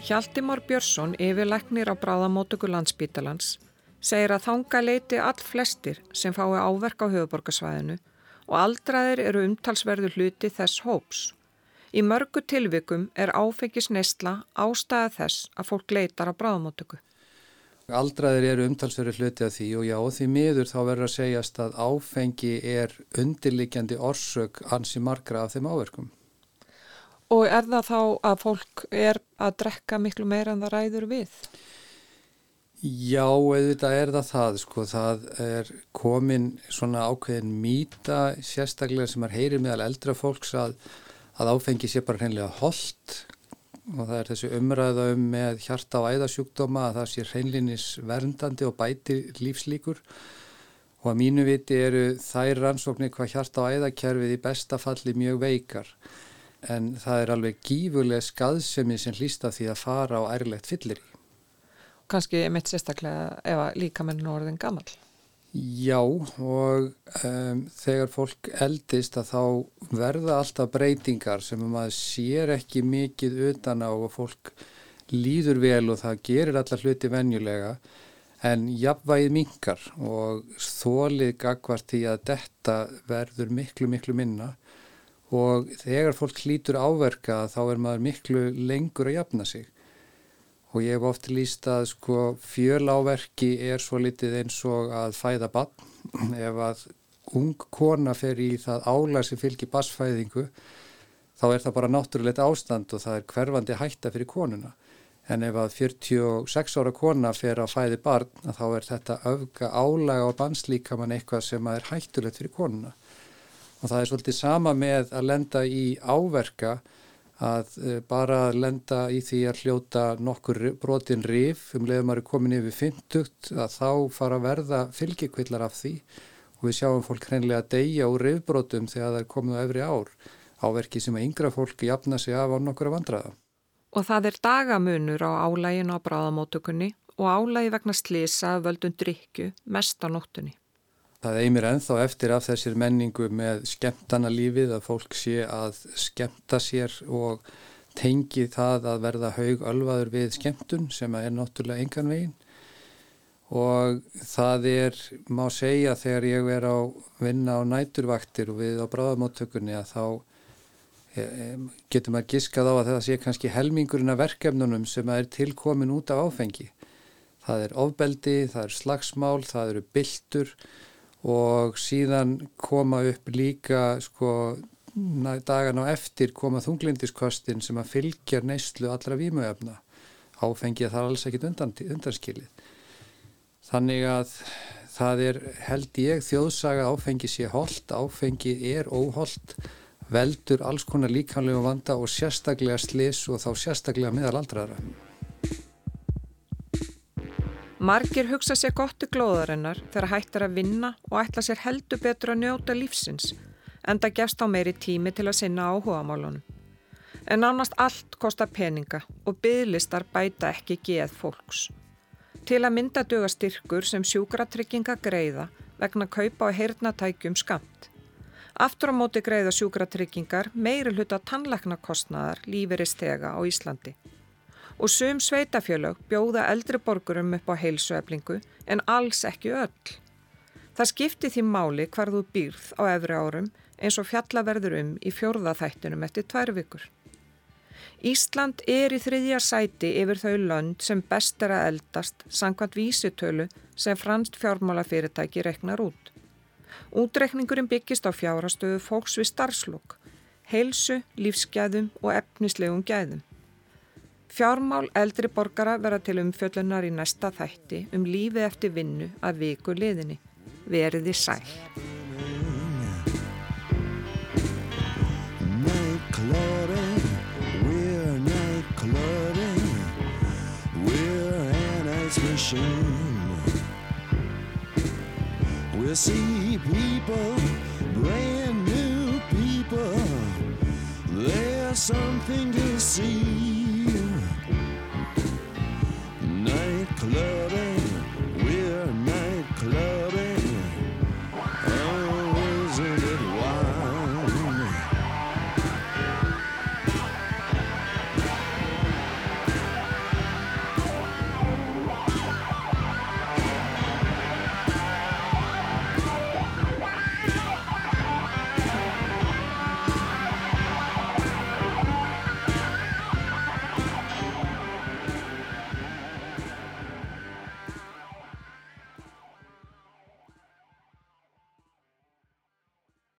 Hjaltimár Björnsson, yfirleiknir á bráðamótöku landsbítalans, segir að þanga leiti all flestir sem fái áverk á höfuborgarsvæðinu og aldraðir eru umtalsverðu hluti þess hóps. Í mörgu tilvikum er áfengis neistla ástæða þess að fólk leitar á bráðamótöku. Aldraðir eru umtalsverðu hluti af því og já, því miður þá verður að segjast að áfengi er undirlikjandi orsök ansi margra af þeim áverkum. Og er það þá að fólk er að drekka miklu meira en það ræður við? Já, auðvitað er það það, sko, það er komin svona ákveðin mýta sérstaklega sem er heyrið meðal eldra fólks að, að áfengi sé bara hreinlega holdt og það er þessi umræða um með hjarta og æðasjúkdóma að það sé hreinlinis verndandi og bæti lífslíkur. Og að mínu viti eru þær rannsóknir hvað hjarta og æðakerfið í besta falli mjög veikar en það er alveg gífurlega skaðsemi sem hlýsta því að fara á ærlegt fyllir í. Kanski mitt sérstaklega ef að líka menn orðin gammal? Já og um, þegar fólk eldist að þá verða alltaf breytingar sem maður sér ekki mikið utan á og fólk líður vel og það gerir alla hluti venjulega en jafnvægið mingar og þólið gagvart í að detta verður miklu miklu minna og þegar fólk hlýtur áverka þá er maður miklu lengur að jafna sig. Og ég hef oft líst að sko fjöláverki er svo litið eins og að fæða bann ef að ung kona fer í það álag sem fylgir basfæðingu þá er það bara náttúrulegt ástand og það er hverfandi hætta fyrir konuna. En ef að 46 ára kona fer að fæði barn þá er þetta öfga álag á bannslíkaman eitthvað sem er hættulegt fyrir konuna og það er svolítið sama með að lenda í áverka að uh, bara að lenda í því að hljóta nokkur brotin rif um leiðum að er komin yfir 50 að þá fara að verða fylgjikvillar af því og við sjáum fólk hreinlega að deyja úr rifbrotum þegar það er komið á efri ár áverki sem að yngra fólk jafna sig af á nokkura vandraða. Og það er dagamunur á álægin á bráðamótökunni og álægi vegna slisa völdun drikju mest á nóttunni. Það eimir enþá eftir af þessir menningu með skemmtana lífið að fólk sé að skemmta sér og tengi það að verða haug ölvaður við skemmtun sem er náttúrulega engan veginn og það er, má segja þegar ég er á vinna á næturvaktir og við á bráðamáttökunni að þá getur maður giskað á að það sé kannski helmingurinn af verkefnunum sem er tilkomin út af áfengi. Það er ofbeldi, það er slagsmál, það eru byltur og síðan koma upp líka sko dagan á eftir koma þunglindiskostin sem að fylgja neyslu allra výmöfna áfengið þar alls ekkit undan, undanskilið. Þannig að það er held ég þjóðsaga áfengi sé hold, áfengi er óhold veldur alls konar líkanlegu vanda og sérstaklega slis og þá sérstaklega meðal aldraðra Margir hugsa sér gott í glóðarinnar þegar hættar að vinna og ætla sér heldur betur að njóta lífsins en það gefst á meiri tími til að sinna áhuga málunum. En nánast allt kostar peninga og bygglistar bæta ekki geð fólks. Til að mynda döga styrkur sem sjúkratrygginga greiða vegna kaupa á heyrnatækjum skamt. Aftur á móti greiða sjúkratryggingar meiri hluta tannleiknakostnaðar lífeyri stega á Íslandi og sum sveitafjölög bjóða eldri borgurum upp á heilsueflingu en alls ekki öll. Það skipti því máli hvar þú býrð á efri árum eins og fjallaverður um í fjórðaþættunum eftir tvær vikur. Ísland er í þriðja sæti yfir þau lönd sem best er að eldast sangkvæmt vísitölu sem franst fjármálafyrirtæki reknar út. Útrekningurinn byggist á fjárastöðu fólks við starfslokk, heilsu, lífsgæðum og efnislegum gæðum. Fjármál eldri borgara verða til umfjöllunar í næsta þætti um lífið eftir vinnu að viku liðinni. Veriði sæl. We'll see people, brand new people There's something to see clubbing.